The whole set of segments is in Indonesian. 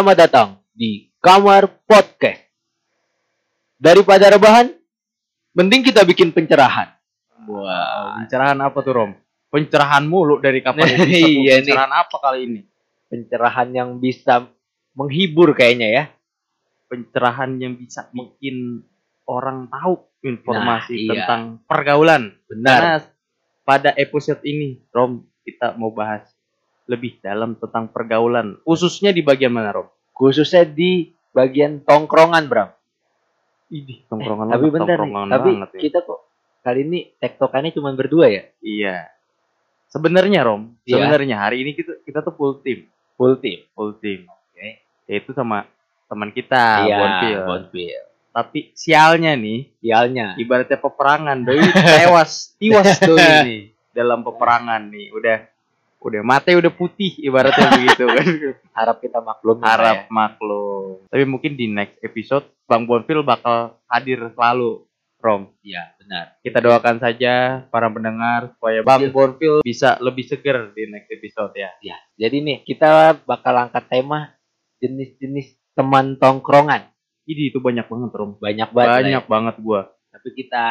Selamat datang di Kamar Podcast. Daripada rebahan, mending kita bikin pencerahan. Wah, pencerahan apa tuh Rom? Pencerahan mulu dari kapan Iya, iya, nih. Pencerahan apa kali ini? Pencerahan yang bisa menghibur kayaknya ya. Pencerahan yang bisa bikin orang tahu informasi Nah, iya. tentang pergaulan. Benar. Karena pada episode ini, Rom, kita mau bahas lebih dalam tentang pergaulan. Khususnya di bagian mana, Rom? Khususnya di bagian tongkrongan, Bram. Idih, tongkrongan tapi banget, bentar nih, tongkrongan tapi banget ya. kita kok kali ini tektokannya cuma berdua ya? Iya. Sebenarnya, Rom, Iya. sebenarnya hari ini kita kita tuh full team, Full team. full team. Oke. Yaitu sama teman kita, iya, Bonfil. Bonfil. Tapi sialnya nih, Sialnya. ibaratnya peperangan doi tewas tiwas doi nih dalam peperangan nih udah udah mata udah putih ibaratnya begitu kan Harap kita maklum. ya. harap maklum tapi mungkin di next episode bang Bonfil bakal hadir selalu Rom Iya, benar. kita doakan saja para pendengar supaya bang Bonfil bisa lebih seger di next episode ya Ya, jadi nih kita bakal angkat tema jenis-jenis teman tongkrongan. ini itu banyak banget Rom Banyak banget. lah ya. banyak banget gua Tapi kita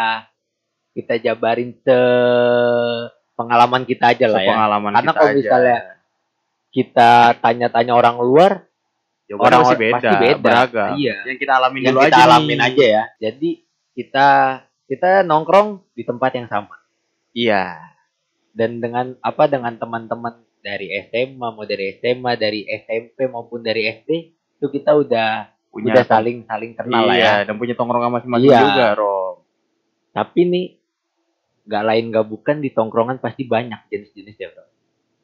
kita jabarin se pengalaman kita aja lah ya. pengalaman Karena kita kalau aja. misalnya kita tanya-tanya orang luar, Jawabannya orang pasti beda, pasti beda. beragam. Iya. Yang kita alamin yang dulu kita aja alamin nih. aja ya. Jadi kita kita nongkrong di tempat yang sama Iya. dan dengan apa dengan teman-teman dari SMA mau dari SMA dari SMP maupun dari SD itu kita udah Punya udah saling saling kenal lah ya. iya, dan punya tongkrongan masing-masing Iya. juga, Rom. Tapi nih nggak lain nggak bukan di tongkrongan pasti banyak jenis-jenisnya bro.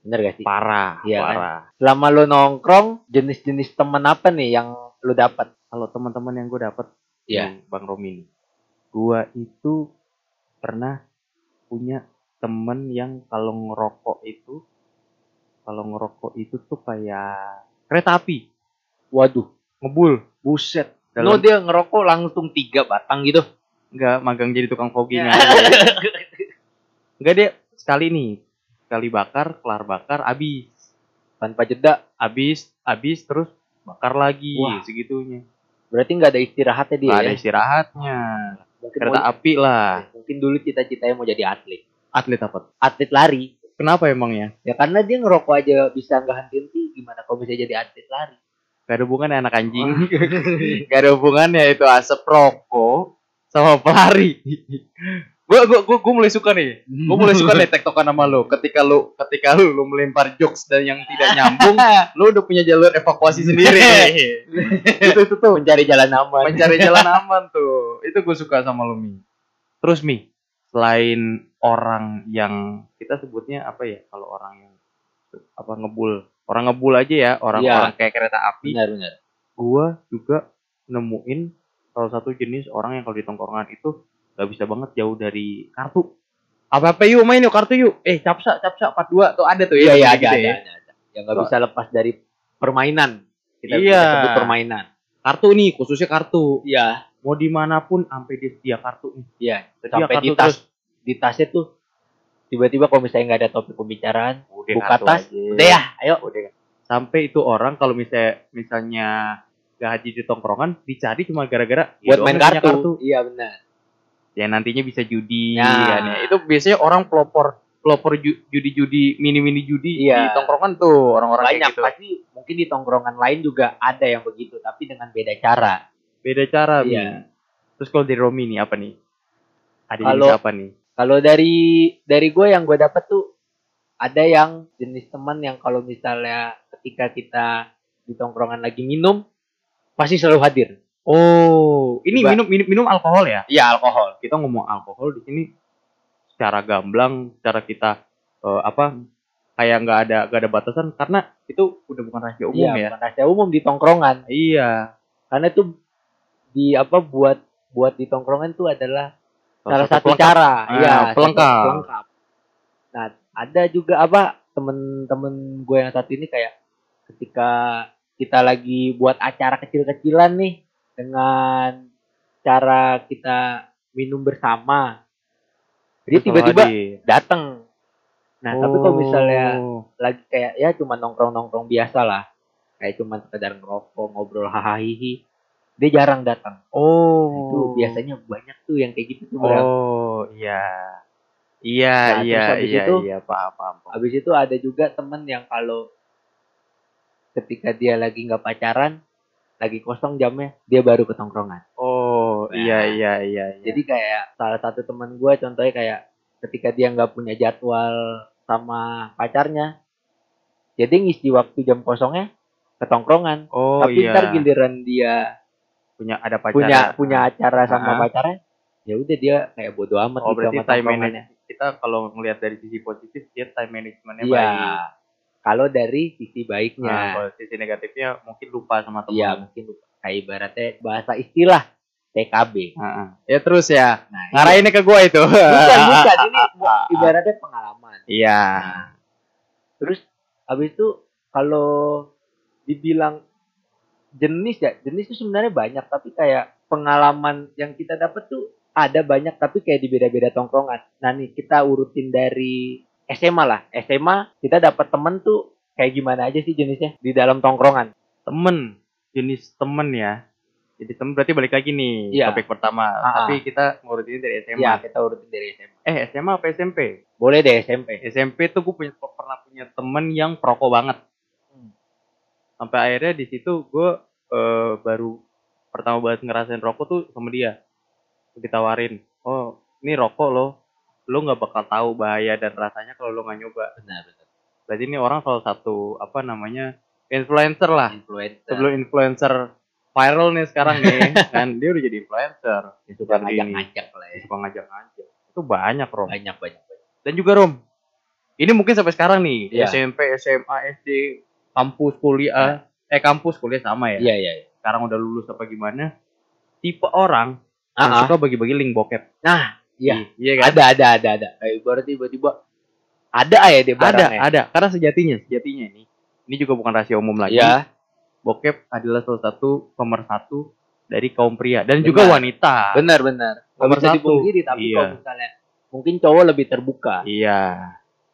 Bener gak sih? Parah, kan? parah. Selama lo nongkrong jenis-jenis temen apa nih yang lo dapat? Kalau teman-teman yang gue dapet, Iya. yang Bang Romi gue itu pernah punya temen yang kalau ngerokok itu, kalau ngerokok itu tuh kayak kereta api, Waduh, ngebul. buset. Dalam- Lo dia ngerokok langsung tiga batang gitu. Enggak, magang jadi tukang fogging Ya. aja. Enggak dia sekali nih, sekali bakar, kelar bakar, habis. Tanpa jeda. Habis, habis terus bakar lagi Wah. segitunya. Berarti nggak ada istirahatnya dia ada ya? istirahatnya. Mungkin, Kereta mau- api lah. mungkin dulu cita-citanya mau jadi atlet. Atlet apa? Atlet lari. Kenapa emangnya? Ya karena dia ngerokok aja bisa nggak henti gimana kalau bisa jadi atlet lari? Gak ada hubungannya anak anjing. Gak ada hubungannya itu asap rokok sama pelari. Gua gua gua, gua mulai suka nih. Gua mulai suka nih tektokan sama lu. Ketika lu ketika lu, lu melempar jokes dan yang tidak nyambung, lu udah punya jalur evakuasi sendiri. itu itu tuh mencari jalan aman. mencari jalan aman tuh. Itu gue suka sama lu Mi. Terus Mi, selain orang yang kita sebutnya apa ya? Kalau orang yang apa ngebul, orang ngebul aja ya, orang-orang kayak kereta api Benar benar. gua juga nemuin salah satu jenis orang yang kalau di tongkrongan itu nggak bisa banget jauh dari kartu. Apa apa yuk main yuk kartu yuk. Eh capsa capsa 42 tuh ada tuh Iya ya. iya ada, gitu ada, ya. ada, ada. Yang nggak bisa lepas dari permainan. Kita Iya. kita sebut permainan. Kartu nih khususnya kartu. Iya. Mau di mana pun sampai dia sedia kartu nih. Iya. Sampai kartu di tas terus. di tasnya tuh tiba-tiba kalau misalnya nggak ada topik pembicaraan, Udah buka kartu tas, udah ya, ayo. Udah. Sampai itu orang kalau misalnya misalnya gak hadir di tongkrongan dicari cuma gara-gara Buat doang main punya kartu. Iya benar. Ya nantinya bisa judi Ya. kan ya. itu biasanya orang pelopor pelopor ju- judi-judi mini-mini judi Iya. di tongkrongan tuh orang-orang Banyak kayak gitu pasti mungkin di tongkrongan lain juga ada yang begitu, tapi dengan beda cara. beda cara. Iya. terus kalau di Romi nih apa nih ada Kalau- apa nih Kalau dari dari gue yang gue dapet tuh ada yang jenis teman yang kalau misalnya ketika kita di tongkrongan lagi minum pasti selalu hadir. Oh ini Coba. minum minum minum alkohol ya Iya alkohol. kita ngomong alkohol di sini secara gamblang secara kita eh, apa kayak nggak ada nggak ada batasan karena itu udah bukan rahasia umum iya, ya bukan rahasia umum di tongkrongan. iya Karena itu di apa buat buat di tongkrongan itu adalah salah satu pelengkap. cara. Ah, Iya, pelengkap. satu pelengkap. Nah, ada juga apa temen-temen gue yang satu ini kayak ketika kita lagi buat acara kecil-kecilan nih dengan cara kita minum bersama. Terus tiba-tiba datang. Nah, tapi kalau misalnya Oh. lagi kayak ya cuma nongkrong-nongkrong biasa lah. kayak cuman sekedar ngerokok ngobrol hahaha dia jarang datang Oh. itu biasanya banyak tuh yang kayak gitu tuh. Oh, iya. Iya, Nah, iya, habis iya, itu, iya, paham, paham. paham. habis itu ada juga temen yang kalau ketika dia lagi nggak pacaran lagi kosong jamnya dia baru ke tongkrongan Oh, Nah, iya, iya, iya, iya. jadi kayak salah satu temen gue contohnya kayak ketika dia nggak punya jadwal sama pacarnya jadi ngisi waktu jam kosongnya ke tongkrongan oh, tapi iya. ntar giliran dia punya ada pacar. punya punya acara sama Ah. pacarnya ya udah dia kayak bodo amat Oh, gitu berarti time management kita kalau ngelihat dari sisi positif dia time managementnya Iya. baik. Kalau dari sisi Nah, baiknya, kalau sisi negatifnya mungkin lupa sama teman. iya mungkin kayak ibaratnya bahasa istilah TKB. Heeh. Ya terus ya. Nah, Ngarahinnya ke gua itu. bukan bukan ini ibaratnya pengalaman. Iya. Nah, terus habis itu kalau dibilang jenis ya, jenis itu sebenarnya banyak tapi kayak pengalaman yang kita dapat tuh ada banyak tapi kayak di beda-beda tongkrongan. Nah nih kita urutin dari SMA lah. SMA kita dapat temen tuh kayak gimana aja sih jenisnya di dalam tongkrongan. Temen, jenis temen ya. Jadi temen berarti balik lagi nih Iya. topik pertama. Ah, ah. Tapi kita ngurutin dari SMA. Iya kita urutin dari SMA. Eh SMA apa SMP? Boleh deh SMP. SMP tuh gue punya pernah punya temen yang perokok banget. Hmm. Sampai akhirnya di situ gue eh, baru pertama banget ngerasain rokok tuh sama dia. Ditawarin, oh ini rokok loh, lo nggak bakal tahu bahaya dan rasanya kalau lo nggak nyoba. Benar benar. Berarti ini orang salah satu apa namanya influencer lah. Influencer. Sebelum influencer viral nih sekarang nih, kan dia udah jadi influencer. Yang suka seperti ini. ngajak-ngajak lah ya. Suka ngajak-ngajak. Itu banyak Rom. Banyak banyak. banyak. Dan juga Rom, ini mungkin sampai sekarang nih Iya. SMP, SMA, SD, kampus, kuliah, eh kampus kuliah sama ya. Iya iya. iya. Sekarang udah lulus apa gimana? Tipe orang yang Ah, ah. suka bagi-bagi link bokep. Nah, iya. Iya kan? Ada ada ada ada. Kayak ibarat tiba-tiba ada ya dia Ada, barangnya. ada. Karena sejatinya, sejatinya ini, ini juga bukan rahasia umum lagi. Iya. Bokep adalah salah satu pemersatu dari kaum pria dan juga Benar. wanita. Benar benar. Nomor bisa satu. dipungkiri tapi Iya. kalau misalnya mungkin cowok lebih terbuka. Iya.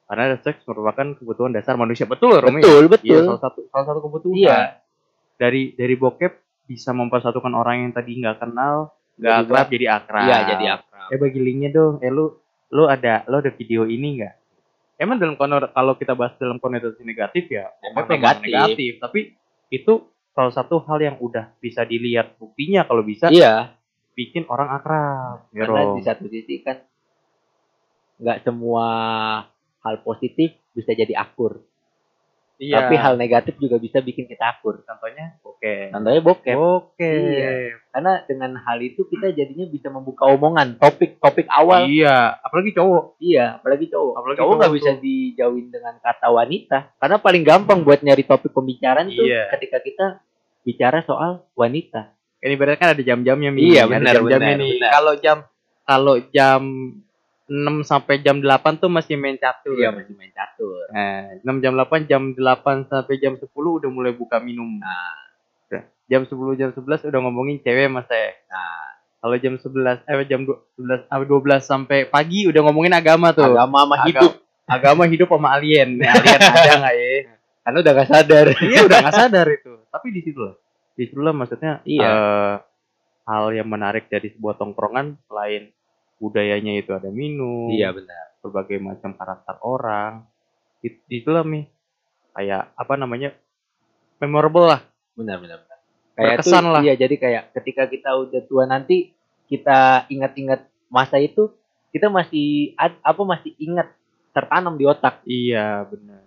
Karena seks merupakan kebutuhan dasar manusia. Betul, Romi? Betul Iya, betul. salah satu salah satu kebutuhan. Iya. Dari dari bokep bisa mempersatukan orang yang tadi nggak kenal, nggak akrab jadi akrab. Iya jadi akrab. Eh bagi linknya dong. Eh lu lu ada lu ada video ini nggak? Emang dalam konor kalau kita bahas dalam konotasi negatif ya, Emang negatif. negatif. Tapi itu salah satu hal yang udah bisa dilihat buktinya kalau bisa Iya. bikin orang akrab. Ya, Karena di satu sisi kan nggak semua hal positif bisa jadi akur. Iya. Tapi hal negatif juga bisa bikin kita akur. contohnya oke. Contohnya bokep. Oke. Iya. Karena dengan hal itu kita jadinya bisa membuka omongan topik-topik awal. Iya, apalagi cowok. Iya, apalagi cowok. Apalagi cowok nggak bisa dijauhin dengan kata wanita. Karena paling gampang buat nyari topik pembicaraan tuh Iya. ketika kita bicara soal wanita. Ini berarti kan ada jam-jamnya nih. Iya, benar, jam-jamnya nih. Kalau jam kalau jam 6 sampai jam 8 tuh masih main catur. Iya, masih main catur. Nah, 6 jam 8 jam 8 sampai jam 10 udah mulai buka minum. Nah, Jam 10 jam 11 udah ngomongin cewek sama seks. nah Kalau jam 11 eh jam 11 ah, 12 sampai pagi udah ngomongin agama tuh. agama sama hidup. Agama hidup sama alien. alien ada nggak ya? Karena udah gak sadar. Iya udah nggak sadar itu. Tapi di situ lah. Di situ lah maksudnya Iya. eh, hal yang menarik dari sebuah tongkrongan selain budayanya itu ada minum, iya benar. berbagai macam karakter orang. It, itulah mi kayak apa namanya memorable lah. Benar benar. benar. Kayak Berkesan tuh, lah. Iya, jadi kayak ketika kita udah tua nanti kita ingat-ingat masa itu kita masih apa masih ingat tertanam di otak. Iya benar.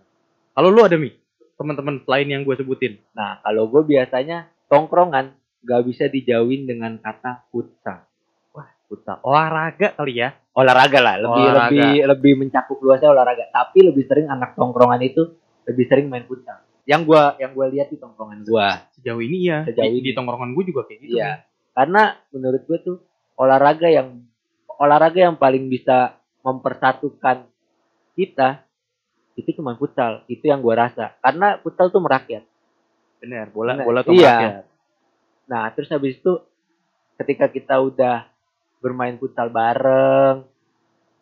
Kalau lu ada mi teman-teman selain yang gue sebutin. Nah, kalau gue biasanya tongkrongan gak bisa dijauhin dengan kata futsal. Futsal. Olahraga kali ya. Olahraga lah, lebih Olahraga. lebih lebih mencakup luasnya olahraga. Tapi lebih sering anak tongkrongan itu lebih sering main futsal. Yang gua yang gua lihat di tongkrongan gua. Sejauh ini ya. Sejauh di, ini. di tongkrongan gue juga kayak gitu. Iya. Karena menurut gue tuh olahraga yang olahraga yang paling bisa mempersatukan kita itu cuma futsal. Itu yang gua rasa. Karena futsal tuh merakyat. Benar. Bola Benar. bola tuh Iya. rakyat. Nah, terus habis itu ketika kita udah bermain futsal bareng,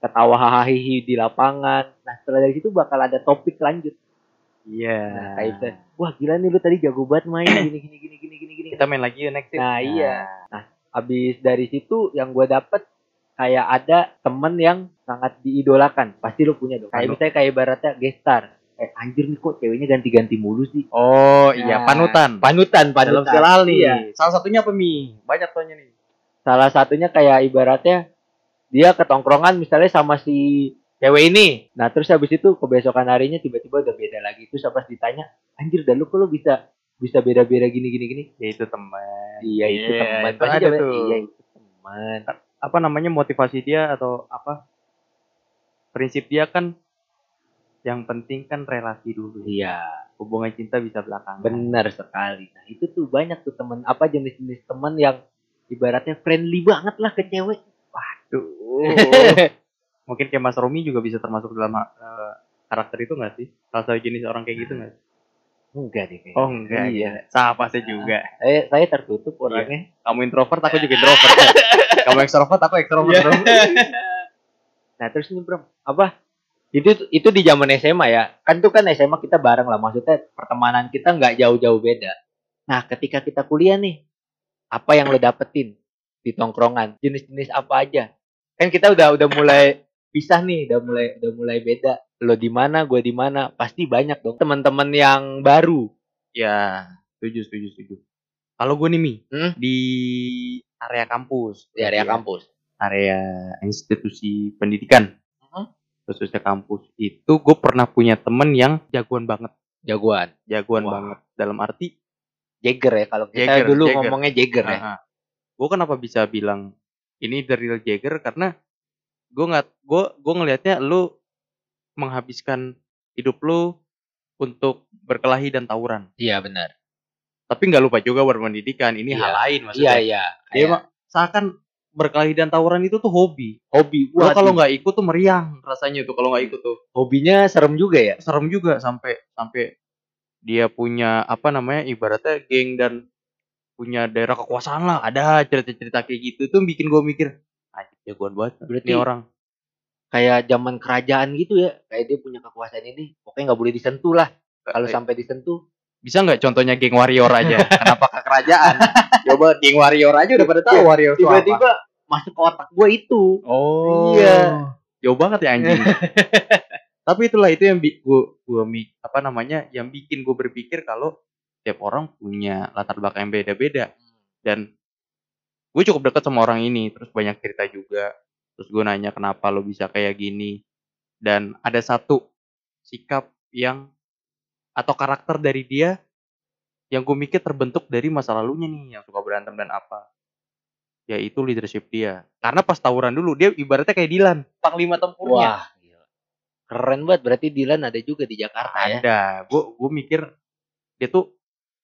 ketawa hahaha di lapangan. Nah, setelah dari situ bakal ada topik lanjut. Iya. Nah, kayak misalnya, wah gila nih lu tadi jago banget main gini gini gini gini gini gini. Kita main lagi yuk next. yuk. Nah, iya. Habis dari situ yang gue dapet kayak ada temen yang sangat diidolakan. Pasti lu punya dong. Kayak Anu. misalnya kayak ibaratnya gestar. Eh anjir nih kok ceweknya ganti-ganti mulu sih. Oh iya Nah, panutan. Panutan, Dalam panutan. segala hal nih. Iya. Salah satunya apa mi? Banyak soalnya nih. Salah satunya kayak ibaratnya dia ketongkrongan misalnya sama si cewek ini. Nah, terus habis itu kebesokan harinya tiba-tiba udah beda lagi. Terus pas ditanya, anjir dah lu kok lu bisa bisa beda-beda gini gini gini. Ya itu teman. Iya, itu Iya, teman. itu Pasti ada tuh. Iya, itu teman. Apa namanya motivasi dia atau apa? Prinsip dia kan yang penting kan relasi dulu. Iya, Hubungan cinta bisa belakangan. benar sekali. Nah, itu tuh banyak tuh teman apa jenis-jenis teman yang ibaratnya friendly banget lah ke cewek. Duh. Mungkin kayak Mas Romi juga bisa termasuk dalam eh, karakter itu nggak sih? Salah satu jenis orang kayak gitu nggak? sih? Enggak deh kayaknya. Oh enggak. Iya. Sama saya juga. Saya, saya tertutup orangnya. Kamu introvert, aku juga introvert. Kamu ekstrovert, aku ekstrovert. Iya. bro. Nah terus nih bro, apa? Itu itu di zaman SMA ya. Kan tuh kan SMA kita bareng lah. Maksudnya pertemanan kita nggak jauh-jauh beda. Nah ketika kita kuliah nih, apa yang lo dapetin di tongkrongan? Jenis-jenis apa aja? Kan kita udah udah mulai pisah nih, udah mulai udah mulai beda. Lo di mana, gue di mana? Pasti banyak dong teman-teman yang baru. Ya, setuju, setuju, setuju. Kalau gue nih Mi, Hmm? di area kampus, Di area Ya, kampus. area institusi pendidikan, Mhm. khususnya kampus itu, gue pernah punya temen yang jagoan banget, Jagoan. jagoan Wah. banget. Dalam arti, Jagger ya kalau kita Jagger, dulu Jagger. ngomongnya Jagger ya. gue kenapa bisa bilang ini the real Jagger karena gue nggak, gue gue ngelihatnya lu menghabiskan hidup lu untuk berkelahi dan tawuran. Iya benar. Tapi nggak lupa juga berpendidikan. Ini Iya. hal lain Iya maksudnya. iya. Dia Kayak mah seakan berkelahi dan tawuran itu tuh hobi. hobi. Wah, kalau nggak ikut tuh meriang rasanya tuh kalau nggak ikut tuh. hobinya serem juga ya. Serem juga sampai sampai dia punya apa namanya ibaratnya geng dan punya daerah kekuasaan lah. Ada cerita-cerita kayak gitu tuh bikin gue mikir, anjir jagoan banget Berarti- nih orang. Kayak zaman kerajaan gitu ya. Kayak dia punya kekuasaan ini. Pokoknya nggak boleh disentuh lah. Kalau sampai disentuh. bisa nggak contohnya geng warrior aja? Kenapa ke kerajaan? Coba geng warrior aja udah pada tahu warrior itu apa. Tiba-tiba masuk ke otak gue itu. Oh. Iya. Jauh banget ya anjing. Tapi itulah itu yang gua mi- apa namanya yang bikin gue berpikir kalau tiap orang punya latar belakang yang beda-beda. Dan gue cukup dekat sama orang ini terus banyak cerita juga. Terus gue nanya kenapa lo bisa kayak gini? Dan ada satu sikap yang atau karakter dari dia yang gue mikir terbentuk dari masa lalunya nih yang suka berantem dan apa. Yaitu leadership dia. Karena pas tawuran dulu dia ibaratnya kayak Dilan panglima tempurnya. Wah. Keren banget. Berarti Dilan ada juga di Jakarta ya. ada gue gue mikir dia tuh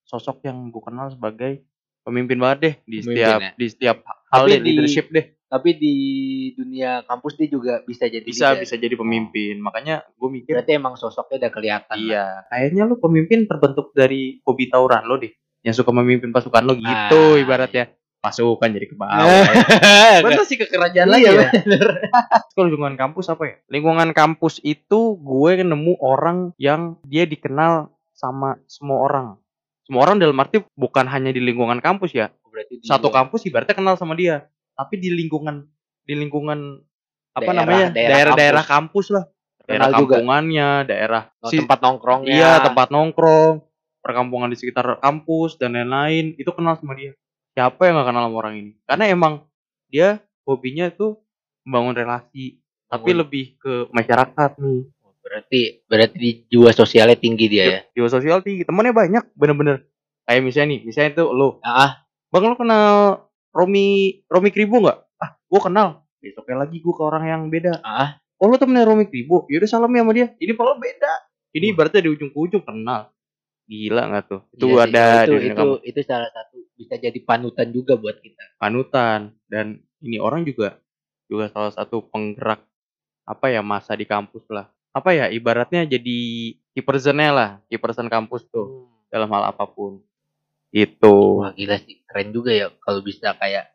sosok yang gue kenal sebagai pemimpin banget deh di Pemimpin setiap ya. di setiap hal Tapi deh, di- leadership deh Tapi di dunia kampus dia juga bisa jadi bisa leader. bisa jadi pemimpin makanya gue mikir Berarti emang sosoknya udah kelihatan. iya kayaknya lu pemimpin terbentuk dari hobi tawuran lo deh yang suka memimpin pasukan lo gitu Ah, ibaratnya pasukan jadi ke bawah ya. Bener sih ke kerajaan lagi Iya, ya. kalau lingkungan kampus apa ya? Lingkungan kampus itu gue nemu orang yang dia dikenal sama semua orang. Semua orang dalam arti bukan hanya di lingkungan kampus ya. Berarti di satu luar- kampus ibaratnya kenal sama dia. Tapi di lingkungan di lingkungan apa Daerah- namanya? daerah daerah-daerah kampus. lah. Daerah Kenal juga. kampungannya daerah Oh, si- tempat nongkrongnya. iya tempat nongkrong perkampungan di sekitar kampus dan lain-lain. Itu kenal sama dia siapa yang gak kenal sama orang ini? Karena emang dia hobinya tuh membangun relasi tapi lebih ke masyarakat. Nih Berarti berarti di jiwa sosialnya tinggi dia ya. jiwa sosial tinggi. Temennya banyak bener-bener. Kayak misalnya nih misalnya tuh lo. Ah, bang lo kenal Romi Romi Kribo nggak? Ah gue kenal. Besoknya lagi gue ke orang yang beda. Ah, oh lo temennya Romi Kribo? Yaudah salam ya sama dia. Ini kalau beda. Ini ibaratnya di ujung ke ujung kenal gila nggak tuh? Itu iya sih, ada itu di itu, itu salah satu. Bisa jadi panutan juga buat kita. panutan. Dan ini orang juga juga salah satu penggerak apa ya masa di kampus lah. Apa ya ibaratnya jadi key personnya lah key person kampus tuh dalam hal apa pun. Itu Wah gila sih, keren juga ya kalau bisa kayak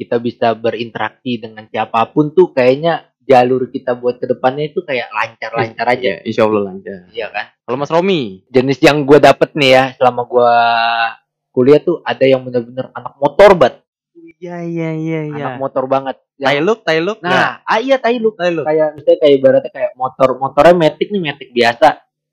kita bisa berinteraksi dengan siapa pun tuh kayaknya jalur kita buat ke depannya itu kayak lancar-lancar aja Iya, insya Allah lancar. iya kan Kalau Mas Romi, jenis yang gue dapet nih ya selama gue kuliah tuh ada yang bener-bener anak motor banget iya iya iya iya. anak motor banget Yang- Tailuk, Tailuk. nah ah, iya Tailuk Tailuk. kayak misalnya kayak ibaratnya kayak motor motornya metik nih metik biasa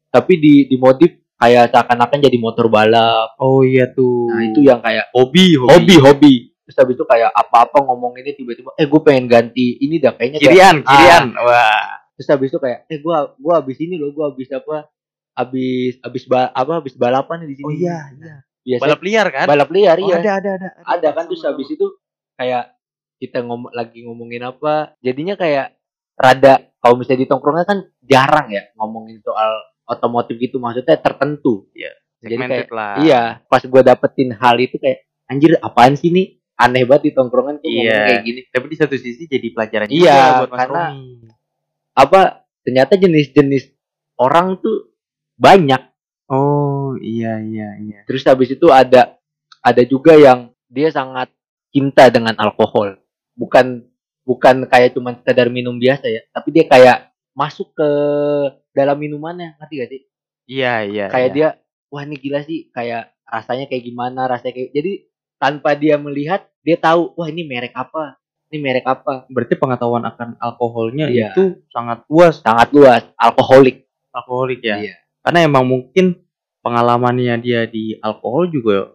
tapi di dimodif kayak seakan-akan jadi motor balap Oh iya tuh. nah itu yang kayak hobi, hobi hobi terus habis itu kayak apa-apa ngomong ini tiba-tiba eh gue pengen ganti ini dah kayaknya kayak- Kirian, kirian. Wah. terus habis itu kayak eh gua gua habis ini loh gua habis apa habis habis ba- apa habis balapan di sini Oh iya, iya. biasa Balap liar kan? balap liar Oh, iya ada, ada, ada. ada kan terus habis itu kayak kita ngomong lagi ngomongin apa jadinya kayak rada kalau misalnya di tongkrongnya kan jarang ya ngomongin soal otomotif gitu maksudnya tertentu jadi Segmented kayak- lah. iya pas gua dapetin hal itu kayak anjir apaan sih nih aneh banget di tongkrongan tuh ngomong Iya. kayak gini Tapi di satu sisi jadi pelajaran Iya, juga buat Mas karena- Romi. apa ternyata jenis-jenis orang tuh banyak Oh iya iya iya. Terus habis itu ada ada juga yang dia sangat cinta dengan alkohol. Bukan bukan kayak cuman sekedar minum biasa ya, tapi dia kayak masuk ke dalam minumannya, ngerti gak sih? Iya iya. Kayak iya. dia wah ini gila sih, kayak rasanya kayak gimana, rasanya kayak jadi tanpa dia melihat dia tahu wah ini merek apa, ini merek apa. berarti pengetahuan akan alkoholnya Iya. itu sangat luas Sangat luas, alkoholik. alkoholik ya. Iya. Karena emang mungkin pengalamannya dia di alkohol juga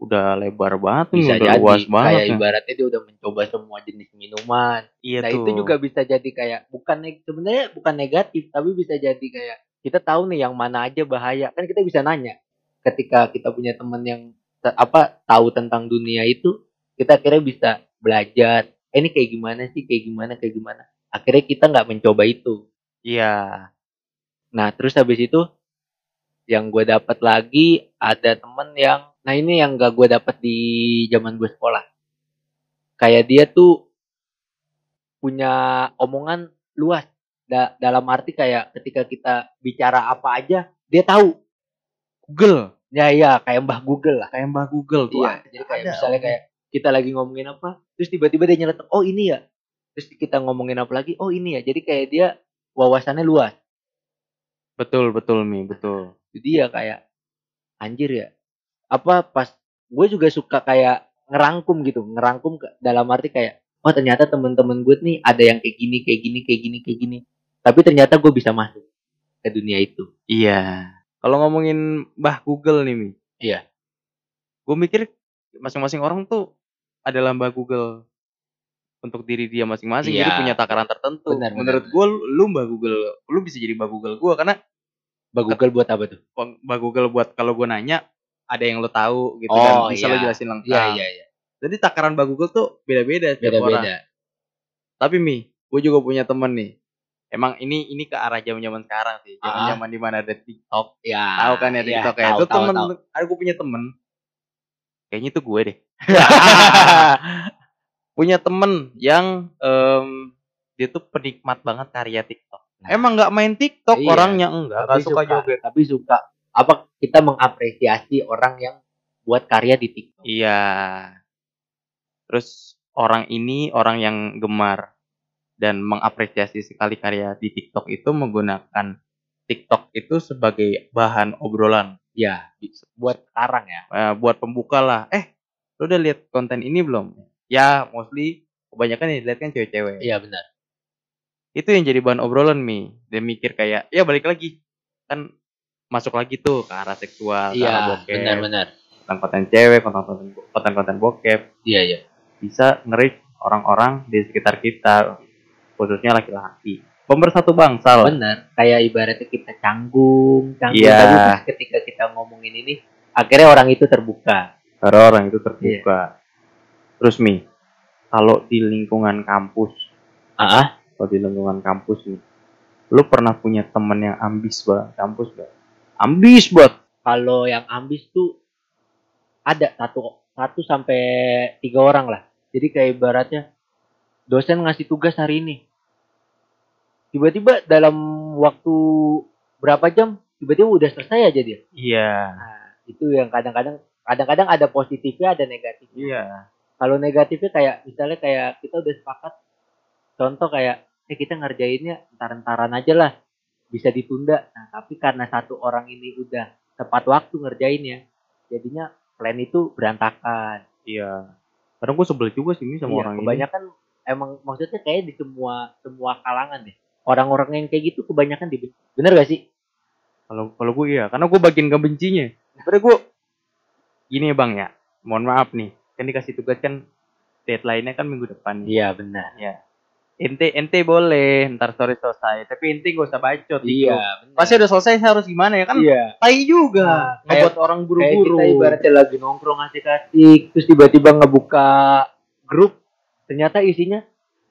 udah lebar banget Bisa udah jadi luas banget. kayak ya. ibaratnya dia udah mencoba semua jenis minuman. Iya nah tuh. itu juga bisa jadi kayak bukan sebenarnya bukan negatif tapi bisa jadi kayak kita tahu nih yang mana aja bahaya kan kita bisa nanya ketika kita punya teman yang apa tahu tentang dunia itu kita akhirnya bisa belajar eh, ini kayak gimana sih kayak gimana kayak gimana akhirnya kita nggak mencoba itu Iya. nah terus habis itu yang gue dapat lagi ada temen yang nah ini yang gak gue dapat di zaman gue sekolah kayak dia tuh punya omongan luas Da- dalam arti kayak ketika kita bicara apa aja dia tahu Google. Ya ya kayak mbah Google lah Kayak Mbak Google tuh. iya jadi kayak ada, misalnya oke. kayak kita lagi ngomongin apa terus tiba-tiba dia nyeletuk oh ini ya terus kita ngomongin apa lagi oh ini ya jadi kayak dia wawasannya luas Betul betul Mi, betul. jadi ya kayak anjir ya apa pas gue juga suka kayak ngerangkum gitu ngerangkum ke, dalam arti kayak oh ternyata temen-temen gue nih ada yang kayak gini kayak gini kayak gini kayak gini tapi ternyata gue bisa masuk ke dunia itu Iya. Kalau ngomongin Mbah Google nih Mi. Iya. Gue mikir masing-masing orang tuh adalah Mbah Google untuk diri dia masing-masing. Jadi Iya. punya takaran tertentu. Benar, Menurut gue lu Mbah Google, lu bisa jadi Mbah Google gue karena Mbak Google buat apa tuh Mbak Google buat kalau gue nanya ada yang lo tahu gitu Oh, dan bisa iya. lo jelasin lengkap. iya iya iya Jadi takaran Mbak Google tuh beda-beda beda orang. beda Tapi Mi, gue juga punya temen nih. Emang ini ini ke arah zaman-zaman sekarang sih. Ah. Zaman-zaman di mana ada TikTok. ya Tahu kan ya TikTok ya. Itu temen, tahu. ada gue punya temen. Kayaknya itu gue deh. punya temen yang em, dia tuh penikmat banget karya TikTok. Nah. Emang nggak main TikTok Iya. orangnya enggak, nggak suka joget. tapi suka apa kita mengapresiasi orang yang buat karya di TikTok Iya. Terus orang ini orang yang gemar dan mengapresiasi sekali karya di TikTok itu menggunakan TikTok itu sebagai bahan obrolan ya buat sekarang ya Eh, buat pembuka lah. Eh, lu udah lihat konten ini belum? Ya, mostly kebanyakan yang dilihat kan cewek-cewek. iya benar Itu yang jadi bahan obrolan mi. Dia mikir kayak, ya balik lagi kan masuk lagi tuh ke arah seksual, ke arah iya bokep, benar benar konten-konten cewek, konten-konten konten-konten bokep. iya iya bisa nge orang-orang di sekitar kita khususnya laki-laki. Pemersatu bangsa lah benar kayak ibaratnya kita canggung canggung Iya. tapi pas ketika kita ngomongin ini akhirnya orang itu terbuka. Karena orang itu terbuka. Terus mi kalau di lingkungan kampus ah kalau di lingkungan kampus nih lu pernah punya temen yang ambis banget kampus gak ambis banget kalau yang ambis tuh ada satu satu sampai tiga orang lah. Jadi kayak ibaratnya dosen ngasih tugas hari ini tiba-tiba dalam waktu berapa jam tiba-tiba udah selesai aja dia. Iya. Nah, itu yang kadang-kadang kadang-kadang ada positifnya ada negatifnya. Iya. Kalau negatifnya kayak misalnya kayak kita udah sepakat contoh kayak eh kita ngerjainnya entar-entaran aja lah bisa ditunda. Nah tapi karena satu orang ini udah tepat waktu ngerjainnya jadinya plan itu berantakan. Iya. Kadang gue sebel juga sih Mi, sama Iya, orang ini. kebanyakan emang maksudnya kayak di semua semua kalangan deh orang-orang yang kayak gitu kebanyakan di bener gak sih? Kalau kalau gue iya karena gue bagian gak bencinya. Sebenarnya gue gini ya bang ya mohon maaf nih kan dikasih tugas kan deadline-nya kan minggu depan iya benar. Ya ente ente boleh ntar sore selesai tapi ente gak usah bacot iya benar. Pasti udah selesai harus gimana ya? Kan iya. tai juga Nah, ngebuat orang kayak buru-buru. kita ibaratnya lagi nongkrong asik-asik terus tiba-tiba ngebuka grup ternyata isinya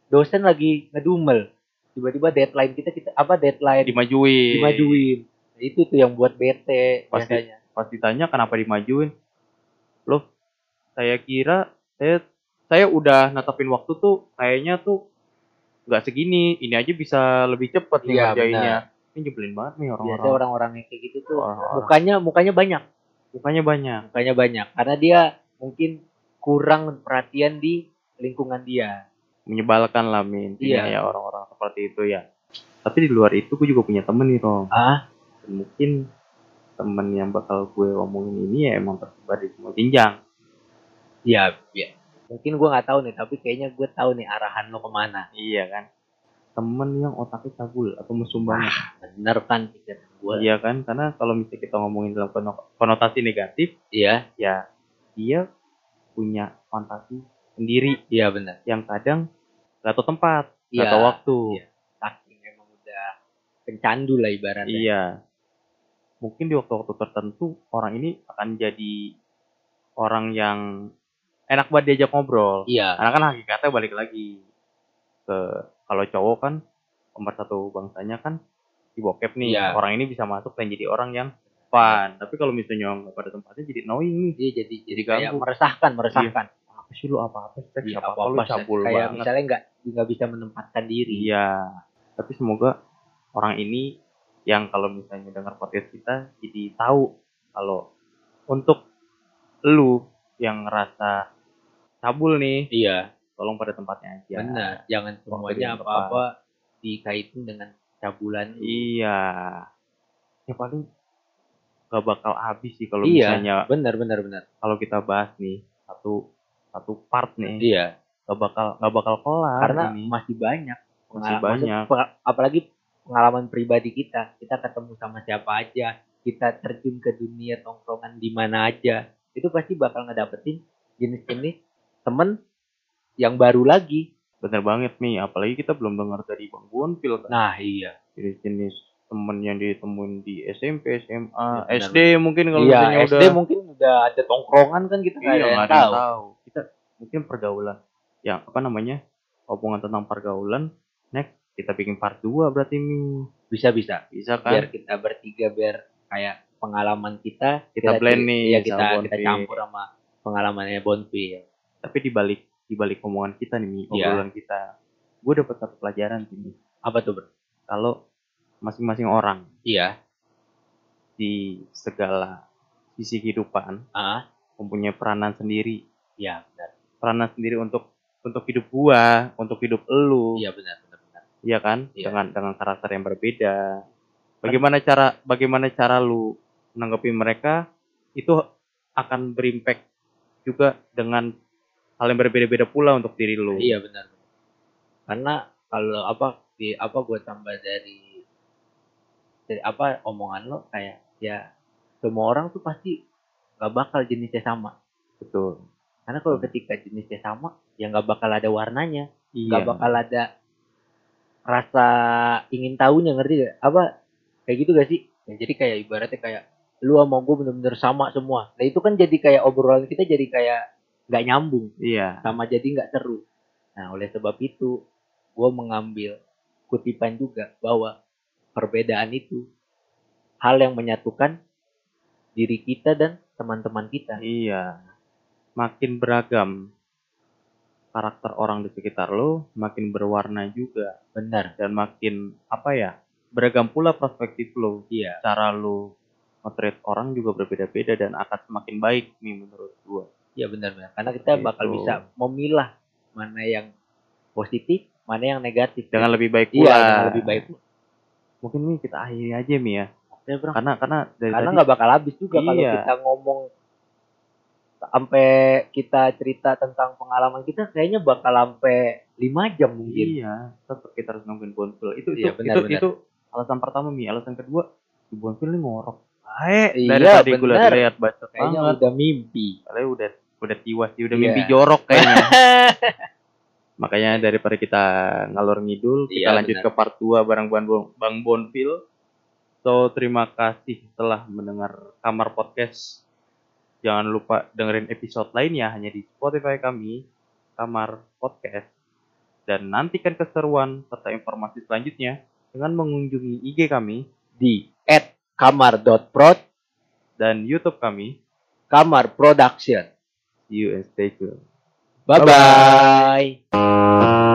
dosen lagi ngedumel tiba-tiba deadline kita kita apa deadline? Dimajuin. Dimajuin. Nah, itu tuh yang buat bete Pasti. biasanya. pas ditanya kenapa dimajuin? Loh saya kira saya saya udah natapin waktu tuh kayaknya tuh nggak segini. Ini aja bisa lebih cepet nih Iya, ngerjainnya. ini nyebelin banget nih biasanya orang-orang orang-orang yang kayak gitu tuh Orang-orang. mukanya mukanya banyak. Mukanya banyak. Mukanya banyak. Karena dia mungkin kurang perhatian di lingkungan dia menyebalkan lah min intinya Iya. ya orang-orang seperti itu ya. Tapi di luar itu gue juga punya temen nih Rom. Ah? Dan mungkin temen yang bakal gue omongin ini ya emang tersebar di semua jenjang. Ya, ya. mungkin gua nggak tahu nih tapi kayaknya gue tahu nih arahan lo ke mana. Iya kan. Temen yang otaknya cabul atau mesum banget. Bener kan pikiran gue iya kan karena kalau misalnya kita ngomongin dalam kono- konotasi negatif iya. ya dia punya fantasi sendiri. Iya benar yang kadang gak tahu tempat gak Iya, tahu waktu. Iya. saking emang udah pencandu lah ibaratnya. Iya. Mungkin di waktu-waktu tertentu orang ini akan jadi orang yang enak banget diajak ngobrol. Iya. Karena kan hakikatnya balik lagi ke kalau cowok kan nomor satu bangsanya kan di bokep nih. Iya. orang ini bisa masuk dan jadi orang yang fun. Tapi kalau misalnya nggak pada tempatnya jadi annoying nih. Iya jadi jadi Diganggu. kayak meresahkan meresahkan apa sih lu apa apa seks Iya, apa apa lu apa-apa, cabul kayak banget. misalnya nggak nggak bisa menempatkan diri. Iya tapi semoga orang ini yang kalau misalnya dengar podcast kita jadi tahu kalau untuk lu yang ngerasa cabul nih iya. tolong pada tempatnya aja. Benar jangan semuanya yang apa apa dikaitin dengan cabulan. Iya. Ya paling gak bakal habis sih kalau iya misalnya benar benar benar. kalau kita bahas nih satu satu part nih. Iya. Gak bakal gak bakal kelar karena ini. masih banyak Masih Pengalaman- banyak. apalagi pengalaman pribadi kita. Kita ketemu sama siapa aja. Kita terjun ke dunia tongkrongan di mana aja. Itu pasti bakal ngedapetin jenis-jenis temen yang baru lagi. Bener banget nih. Apalagi kita belum dengar dari bang Bonpil kan nah iya. Jenis-jenis temen yang ditemuin di SMP SMA Ya. SD mungkin kalau iya SD udah mungkin udah ada tongkrongan kan kita nggak iya nggak ada yang tahu. tahu mungkin pergaulan. Yang apa namanya? Hubungan tentang pergaulan next kita bikin part 2 berarti nih bisa bisa. Bisa kan? Biar kita bertiga biar kayak pengalaman kita Kita blend nih ya kita kita campur sama pengalamannya Bonfil tapi di balik di balik omongan kita nih Mi, Iya. obrolan kita. Gue dapat satu pelajaran sih Mi. apa tuh bro? Kalau masing-masing orang iya. di segala sisi kehidupan ah. mempunyai peranan sendiri. Iya benar peranan sendiri untuk untuk hidup gua untuk hidup elu. Iya benar benar benar. Iya kan? Iya. dengan dengan karakter yang berbeda. Bagaimana cara bagaimana cara lu menanggapi mereka itu akan berimpact juga dengan hal yang berbeda-beda pula untuk diri lu. Iya benar. Karena kalau apa di apa gue tambah dari dari apa omongan lo kayak ya semua orang tuh pasti nggak bakal jenisnya sama. betul Karena kalau ketika jenisnya sama ya nggak bakal ada warnanya, iya nggak bakal ada rasa ingin tahunya ngerti gak? Apa kayak gitu gak sih? Ya, jadi kayak ibaratnya kayak lu sama gue bener-bener sama semua. Nah itu kan jadi kayak obrolan kita jadi kayak nggak nyambung iya sama jadi nggak seru. Nah, oleh sebab itu, gue mengambil kutipan juga bahwa perbedaan itu hal yang menyatukan diri kita dan teman-teman kita. Iya. Makin beragam karakter orang di sekitar lo, makin berwarna juga Benar. dan makin apa ya? Beragam pula perspektif lo. Iya. Cara lo nge orang juga berbeda-beda dan akan semakin baik nih menurut gua. Iya benar benar. Karena kita bakal Gitu. bisa memilah mana yang positif, mana yang negatif. dengan lebih baik iya, pula. dengan lebih baik. Mungkin Mi kita akhiri aja Mi ya. Karena karena dari Karena nggak bakal habis juga kalau Iya. kita ngomong sampai kita cerita tentang pengalaman kita kayaknya bakal sampai lima jam mungkin. Iya, tetap kita harus ngomongin Bonfil. Itu itu Iya, benar, itu, benar. itu alasan pertama Mi. Alasan kedua, si Bonfil ini ngorok. Baik, Iya, dari tadi gue lihat baca Kayaknya banget. udah mimpi. Kayaknya udah udah tiwas sih, udah Iya. mimpi jorok kayaknya. Makanya daripada kita ngalor ngidul, kita Iya, lanjut benar. ke part 2 bareng Bang Bon- Bang Bonfil. So, terima kasih telah mendengar Kamar Podcast. Jangan lupa dengerin episode lainnya hanya di Spotify kami, Kamar Podcast. Dan nantikan keseruan serta informasi selanjutnya dengan mengunjungi IG kami Di kamar.prod dan YouTube kami. kamar production. See you and stay tuned. Bye bye.